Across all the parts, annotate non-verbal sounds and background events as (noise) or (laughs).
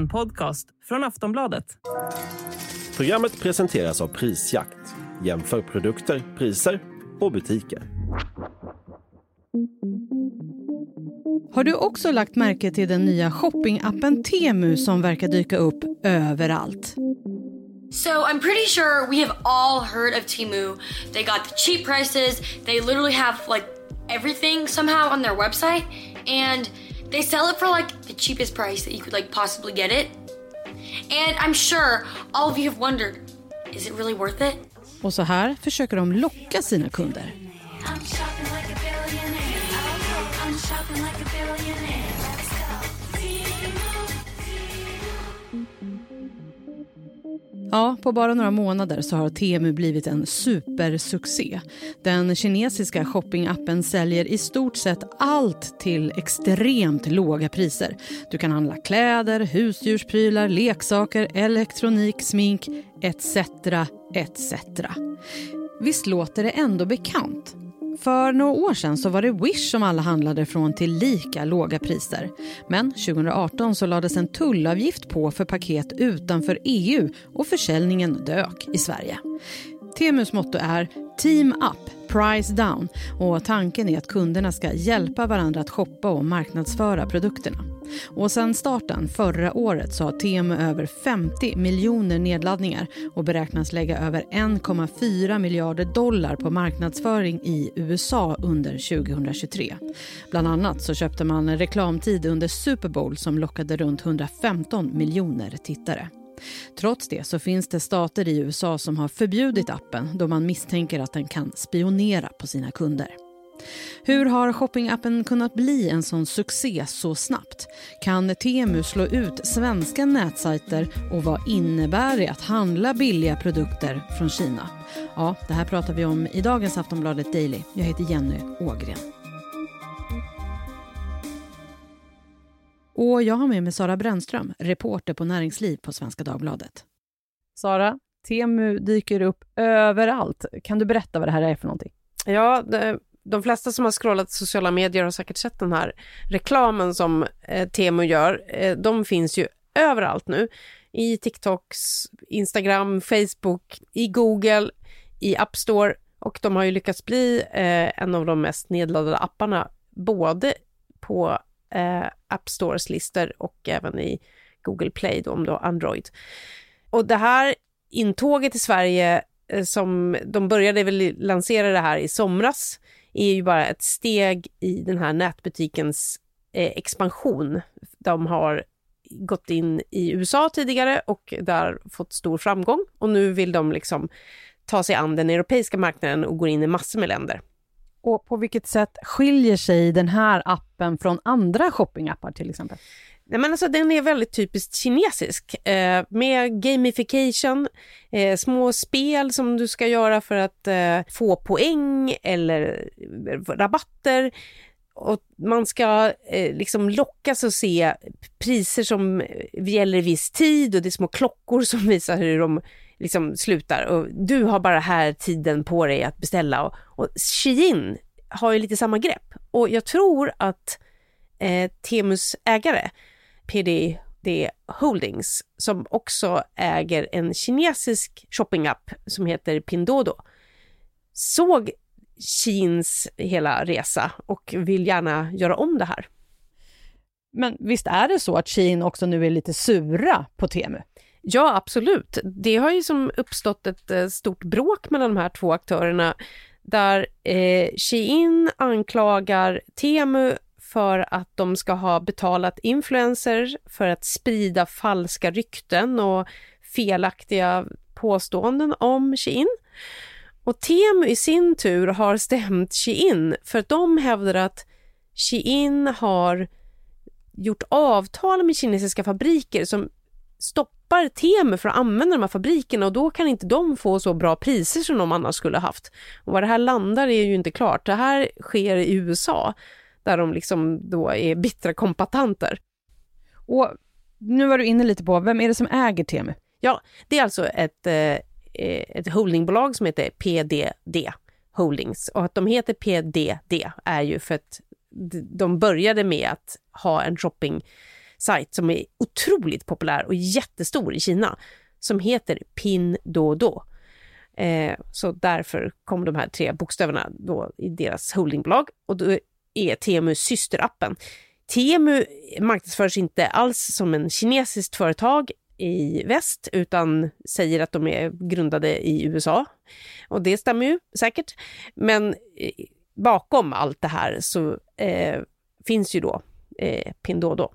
En podcast från Aftonbladet. Programmet presenteras av Prisjakt. Jämför produkter, priser och butiker. Har du också lagt märke till den nya shoppingappen Temu som verkar dyka upp överallt? So I'm pretty sure we have all heard of Timu. They got the cheap prices. They literally have like everything somehow on their website and they sell it for like the cheapest price that you could like possibly get it. And I'm sure all of you have wondered, is it really worth it? Och så här försöker de locka sina kunder. Ja, på bara några månader så har Temu blivit en supersuccé. Den kinesiska shoppingappen säljer i stort sett allt till extremt låga priser. Du kan handla kläder, husdjursprylar, leksaker, elektronik, smink etc. etc. Visst låter det ändå bekant? För några år sedan så var det Wish som alla handlade från till lika låga priser. Men 2018 så lades en tullavgift på för paket utanför EU och försäljningen dök i Sverige. Temus motto är Team Up, Price Down och tanken är att kunderna ska hjälpa varandra att shoppa och marknadsföra produkterna. Och sen starten förra året så har Temu över 50 miljoner nedladdningar och beräknas lägga över 1,4 miljarder dollar på marknadsföring i USA under 2023. Bland annat så köpte man reklamtid under Super Bowl som lockade runt 115 miljoner tittare. Trots det så finns det stater i USA som har förbjudit appen då man misstänker att den kan spionera på sina kunder. Hur har shoppingappen kunnat bli en sån succé så snabbt? Kan Temu slå ut svenska nätsajter och vad innebär det att handla billiga produkter från Kina? Ja, det här pratar vi om i dagens Aftonbladet Daily. Jag heter Jenny Ågren. Och jag har med mig Sara Brännström, reporter på Näringsliv på Svenska Dagbladet. Sara, Temu dyker upp överallt. Kan du berätta vad det här är för någonting? Ja, det, de flesta som har scrollat sociala medier har säkert sett den här reklamen som eh, Temu gör. Eh, de finns ju överallt nu. I TikToks, Instagram, Facebook, i Google, i App Store och de har ju lyckats bli eh, en av de mest nedladdade apparna både på eh, App Stores listor och även i Google Play då, om du har Android. Och det här intåget i Sverige eh, som de började väl lansera det här i somras är ju bara ett steg i den här nätbutikens eh, expansion. De har gått in i USA tidigare och där fått stor framgång och nu vill de liksom ta sig an den europeiska marknaden och går in i massor med länder. Och på vilket sätt skiljer sig den här appen från andra shoppingappar till exempel? Nej, men alltså, den är väldigt typiskt kinesisk eh, med gamification, eh, små spel som du ska göra för att eh, få poäng eller eh, rabatter. Och man ska eh, liksom lockas att se priser som eh, gäller viss tid och det är små klockor som (laughs) visar hur de liksom slutar. Och du har bara här tiden på dig att beställa. Och, och Shein har ju lite samma grepp. Och jag tror att eh, Temus ägare PDD Holdings som också äger en kinesisk shoppingapp som heter Pindodo såg Sheins hela resa och vill gärna göra om det här. Men visst är det så att Shein också nu är lite sura på Temu? Ja, absolut. Det har ju som uppstått ett eh, stort bråk mellan de här två aktörerna där eh, Shein anklagar Temu för att de ska ha betalat influencers för att sprida falska rykten och felaktiga påståenden om Shein. Och Temu i sin tur har stämt Shein för att de hävdar att Shein har gjort avtal med kinesiska fabriker som stoppar Temu för att använda de här fabrikerna och då kan inte de få så bra priser som de annars skulle haft. Och vad det här landar är ju inte klart. Det här sker i USA där de liksom då är bittra kompatanter. Och nu var du inne lite på, vem är det som äger Temu? Ja, det är alltså ett, eh, ett holdingbolag som heter PDD Holdings och att de heter PDD är ju för att de började med att ha en shopping sajt som är otroligt populär och jättestor i Kina som heter Pinduoduo. Eh, så därför kom de här tre bokstäverna då i deras holdingbolag och då är Temu systerappen. Temu marknadsförs inte alls som en kinesiskt företag i väst utan säger att de är grundade i USA. Och det stämmer ju säkert. Men eh, bakom allt det här så eh, finns ju då eh, Pindodo.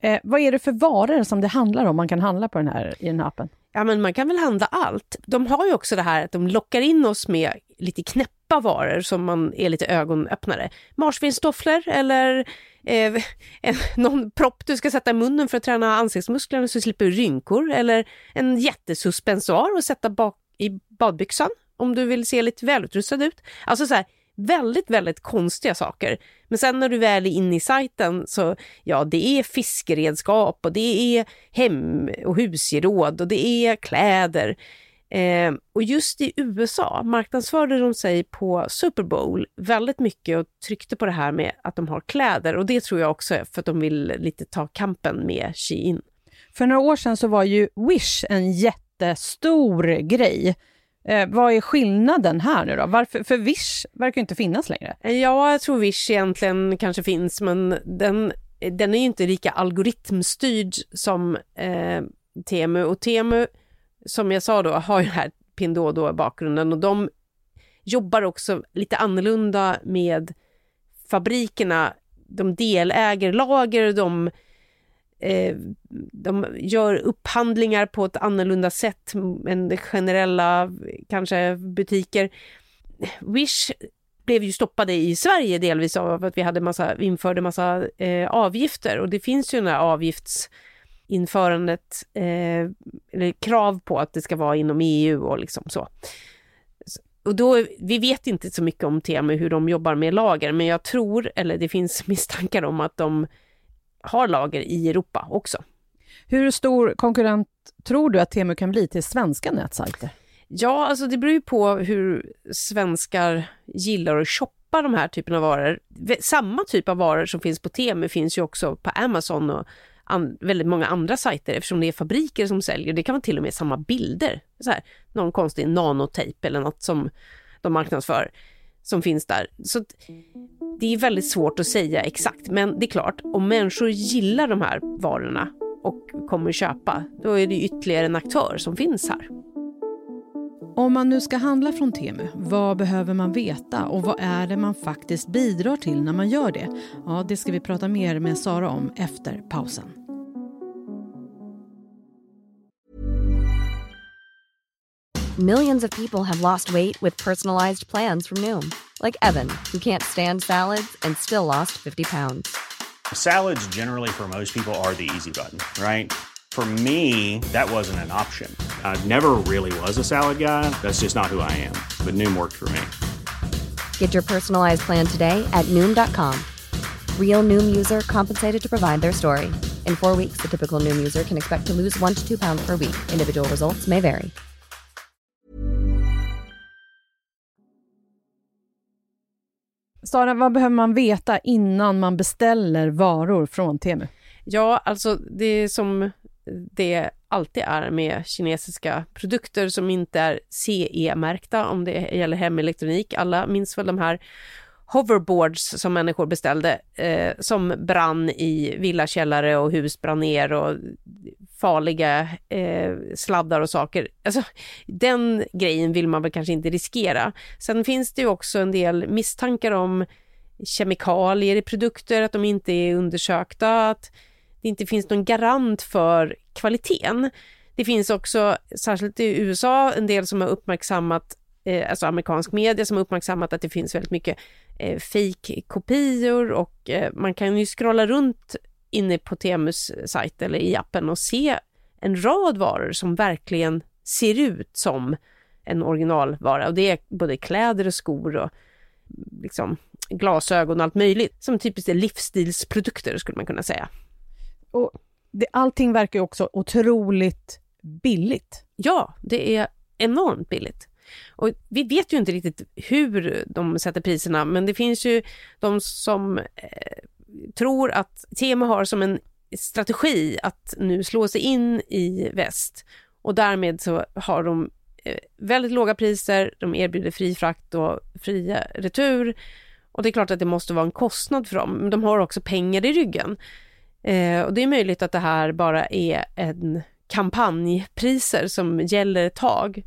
Eh, vad är det för varor som det handlar om man kan handla på den här, i den här appen? Ja, men man kan väl handla allt. De har ju också det här att de lockar in oss med lite knäppa varor som man är lite ögonöppnare. Marsvinstofflor eller eh, (laughs) en, någon propp du ska sätta i munnen för att träna ansiktsmusklerna så slipper du rynkor. Eller en jättesuspensoar att sätta bak i badbyxan om du vill se lite välutrustad ut. Alltså så här, väldigt, väldigt konstiga saker. Men sen när du väl är inne i sajten så, ja, det är fiskeredskap och det är hem och husgeråd och det är kläder. Eh, och just i USA marknadsförde de sig på Super Bowl väldigt mycket och tryckte på det här med att de har kläder och det tror jag också är för att de vill lite ta kampen med Shein. För några år sedan så var ju Wish en jättestor grej. Eh, vad är skillnaden här nu då? Varför, för Wish verkar inte finnas längre. Ja, jag tror Wish egentligen kanske finns, men den, den är ju inte lika algoritmstyrd som eh, Temu. Och Temu, som jag sa då, har ju här Pindodo i bakgrunden och de jobbar också lite annorlunda med fabrikerna. De deläger lager, de Eh, de gör upphandlingar på ett annorlunda sätt än generella kanske butiker. Wish blev ju stoppade i Sverige delvis av att vi hade massa, införde massa eh, avgifter och det finns ju den här avgiftsinförandet, eh, eller krav på att det ska vara inom EU och liksom så. Och då, vi vet inte så mycket om Temu hur de jobbar med lager, men jag tror, eller det finns (laughs) misstankar om att de har lager i Europa också. Hur stor konkurrent tror du att Temu kan bli till svenska nätsajter? Ja, alltså det beror ju på hur svenskar gillar att shoppa de här typerna av varor. Samma typ av varor som finns på Temu finns ju också på Amazon och an, väldigt många andra sajter eftersom det är fabriker som säljer. Det kan vara till och med samma bilder. Så här, någon konstig nanotejp eller något som de marknadsför som finns där. Så det är väldigt svårt att säga exakt, men det är klart, om människor gillar de här varorna och kommer köpa, då är det ytterligare en aktör som finns här. Om man nu ska handla från Temu, vad behöver man veta och vad är det man faktiskt bidrar till när man gör det? Ja, det ska vi prata mer med Sara om efter pausen. Millions of people have lost weight with personalized plans from Noom. Like Evan, who can't stand salads and still lost 50 pounds. Salads generally for most people are the easy button, right? For me, that wasn't an option. I never really was a salad guy. That's just not who I am. But Noom worked for me. Get your personalized plan today at Noom.com. Real Noom user compensated to provide their story. In four weeks, the typical Noom user can expect to lose one to two pounds per week. Individual results may vary. Sara, vad behöver man veta innan man beställer varor från Temu? Ja, alltså det är som det alltid är med kinesiska produkter som inte är CE-märkta om det gäller hemelektronik. Alla minns väl de här hoverboards som människor beställde eh, som brann i villakällare och hus brann ner och farliga eh, sladdar och saker. Alltså, den grejen vill man väl kanske inte riskera. Sen finns det ju också en del misstankar om kemikalier i produkter, att de inte är undersökta, att det inte finns någon garant för kvaliteten. Det finns också, särskilt i USA, en del som har uppmärksammat, eh, alltså amerikansk media som har uppmärksammat att det finns väldigt mycket eh, fake-kopior och eh, man kan ju scrolla runt inne på Temus sajt eller i appen och se en rad varor som verkligen ser ut som en originalvara. Och det är både kläder och skor och liksom glasögon och allt möjligt. Som typiskt är livsstilsprodukter skulle man kunna säga. Och det, allting verkar ju också otroligt billigt. Ja, det är enormt billigt. Och vi vet ju inte riktigt hur de sätter priserna, men det finns ju de som eh, tror att Temu har som en strategi att nu slå sig in i väst och därmed så har de eh, väldigt låga priser, de erbjuder fri frakt och fria retur och det är klart att det måste vara en kostnad för dem, men de har också pengar i ryggen. Eh, och det är möjligt att det här bara är en kampanjpriser som gäller ett tag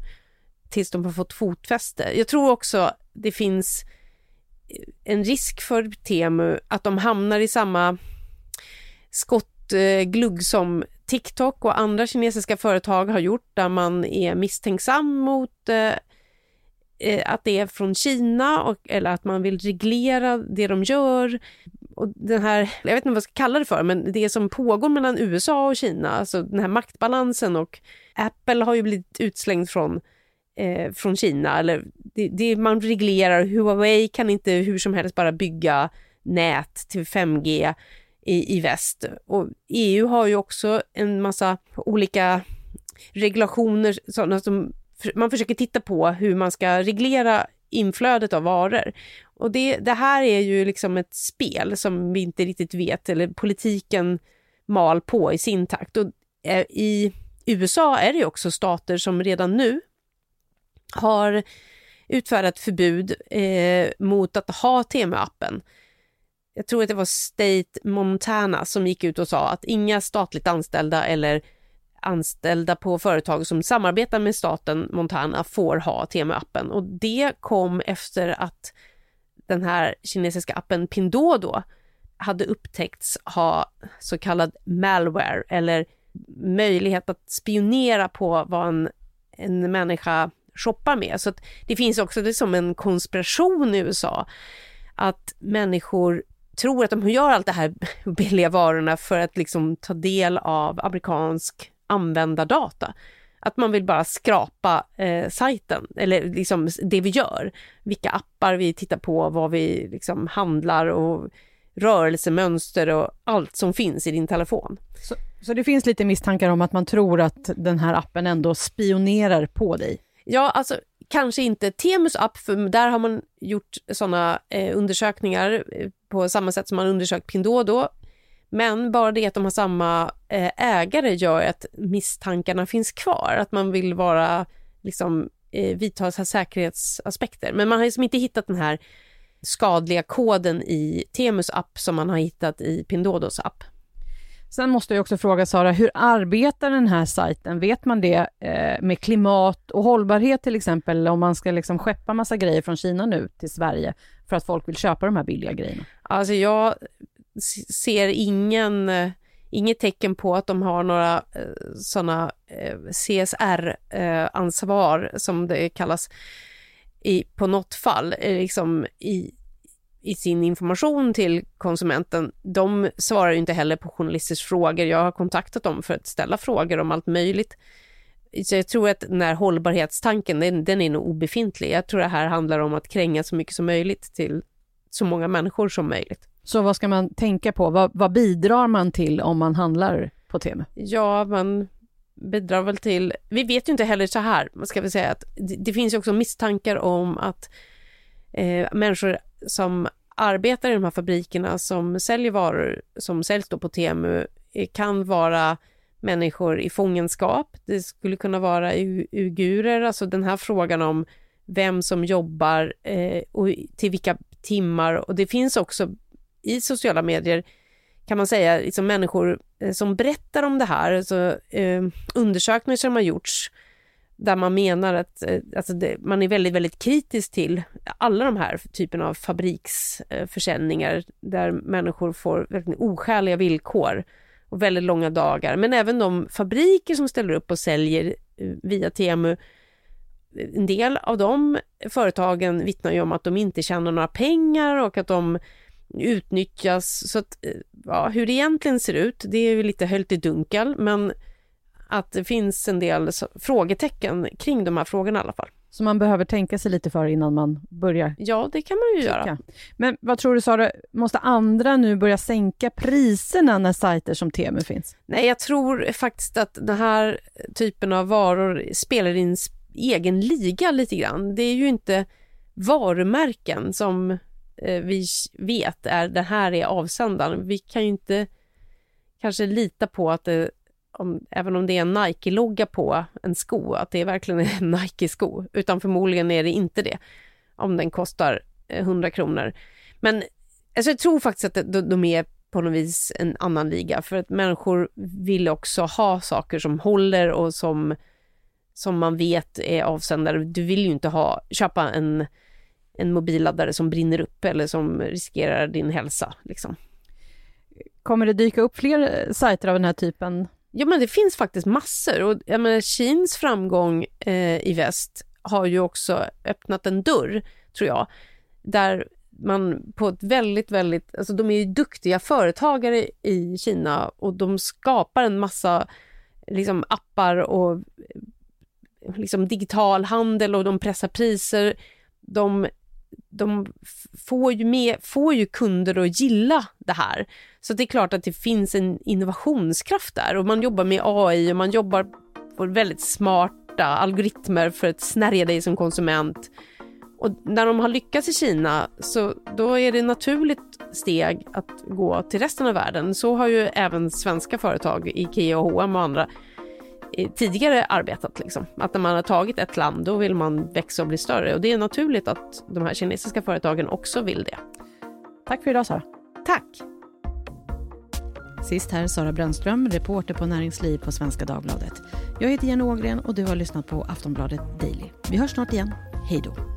tills de har fått fotfäste. Jag tror också det finns eh, en risk för Temu att de hamnar i samma skottglugg eh, som TikTok och andra kinesiska företag har gjort där man är misstänksam mot eh, eh, att det är från Kina och, eller att man vill reglera det de gör. Och den här, jag vet inte vad jag ska kalla det för, men det som pågår mellan USA och Kina, alltså den här maktbalansen och Apple har ju blivit utslängd från eh, från Kina. Eller det, det, man reglerar, Huawei kan inte hur som helst bara bygga nät till 5G i, i väst. Och EU har ju också en massa olika regulationer, sådana som man försöker titta på hur man ska reglera inflödet av varor. Och det, det här är ju liksom ett spel som vi inte riktigt vet, eller politiken mal på i sin takt. Och eh, i USA är det också stater som redan nu har utfärdat förbud eh, mot att ha TM-appen. Jag tror att det var State Montana som gick ut och sa att inga statligt anställda eller anställda på företag som samarbetar med staten Montana får ha TM-appen och det kom efter att den här kinesiska appen Pindodo hade upptäckts ha så kallad malware eller möjlighet att spionera på vad en, en människa shoppar med. Så det finns också det som en konspiration i USA att människor tror att de gör allt det här (laughs) billiga varorna för att liksom ta del av amerikansk användardata. Att man vill bara skrapa eh, sajten, eller liksom det vi gör. Vilka appar vi tittar på, vad vi liksom handlar och rörelsemönster och allt som finns i din telefon. Så, så det finns lite misstankar om att man tror att den här appen ändå spionerar på dig? Ja, alltså kanske inte Temus app, för där har man gjort sådana eh, undersökningar eh, på samma sätt som man undersökt Pindodo. Men bara det att de har samma eh, ägare gör att misstankarna finns kvar, att man vill vara liksom eh, vidta säkerhetsaspekter. Men man har liksom inte hittat den här skadliga koden i Temus app som man har hittat i Pindodos app. Sen måste jag också fråga Sara, hur arbetar den här sajten? Vet man det eh, med klimat och hållbarhet till exempel, om man ska liksom skeppa massa grejer från Kina nu till Sverige för att folk vill köpa de här billiga grejerna? Alltså jag ser ingen, eh, inget tecken på att de har några eh, sådana eh, CSR-ansvar som det kallas i, på något fall, liksom i, i sin information till konsumenten, de svarar inte heller på journalisters frågor. Jag har kontaktat dem för att ställa frågor om allt möjligt. Så jag tror att den här hållbarhetstanken, den, den är nog obefintlig. Jag tror det här handlar om att kränga så mycket som möjligt till så många människor som möjligt. Så vad ska man tänka på? Vad, vad bidrar man till om man handlar på Temu? Ja, man bidrar väl till... Vi vet ju inte heller så här, ska vi säga att det, det finns ju också misstankar om att eh, människor som arbetar i de här fabrikerna som säljer varor som säljs då på Temu eh, kan vara människor i fångenskap. Det skulle kunna vara uigurer, alltså den här frågan om vem som jobbar eh, och till vilka timmar. Och det finns också i sociala medier kan man säga liksom människor eh, som berättar om det här, alltså, eh, undersökningar som har gjorts där man menar att eh, alltså det, man är väldigt, väldigt kritisk till alla de här typerna av fabriksförsäljningar eh, där människor får väldigt oskäliga villkor och väldigt långa dagar. Men även de fabriker som ställer upp och säljer eh, via Temu, en del av de företagen vittnar ju om att de inte tjänar några pengar och att de utnyttjas. Så att, eh, ja, hur det egentligen ser ut, det är ju lite höljt i dunkel, men att det finns en del frågetecken kring de här frågorna i alla fall. Så man behöver tänka sig lite för innan man börjar? Ja, det kan man ju kika. göra. Men vad tror du Sara, måste andra nu börja sänka priserna när sajter som Temu finns? Nej, jag tror faktiskt att den här typen av varor spelar i en egen liga lite grann. Det är ju inte varumärken som Eh, vi vet är det här är avsändaren. Vi kan ju inte kanske lita på att det, om, även om det är en Nike-logga på en sko, att det verkligen är en (laughs) Nike-sko, utan förmodligen är det inte det, om den kostar eh, 100 kronor. Men alltså jag tror faktiskt att de, de är på något vis en annan liga, för att människor vill också ha saker som håller och som, som man vet är avsändare. Du vill ju inte ha, köpa en, en mobilladdare som brinner upp eller som riskerar din hälsa. Liksom. Kommer det dyka upp fler sajter av den här typen? Ja, men det finns faktiskt massor. Och jag menar, Sheins framgång eh, i väst har ju också öppnat en dörr, tror jag, där man på ett väldigt, väldigt... Alltså de är ju duktiga företagare i Kina och de skapar en massa liksom, appar och liksom, digital handel och de pressar priser. De, de får, ju med, får ju kunder att gilla det här. Så det är klart att det finns en innovationskraft där och man jobbar med AI och man jobbar på väldigt smarta algoritmer för att snärja dig som konsument. Och när de har lyckats i Kina så då är det ett naturligt steg att gå till resten av världen. Så har ju även svenska företag, Ikea och H&M och andra tidigare arbetat. Liksom. Att när man har tagit ett land då vill man växa och bli större och det är naturligt att de här kinesiska företagen också vill det. Tack för idag Sara. Tack! Sist här Sara Brännström, reporter på Näringsliv på Svenska Dagbladet. Jag heter Jenny Ågren och du har lyssnat på Aftonbladet Daily. Vi hörs snart igen. Hej då!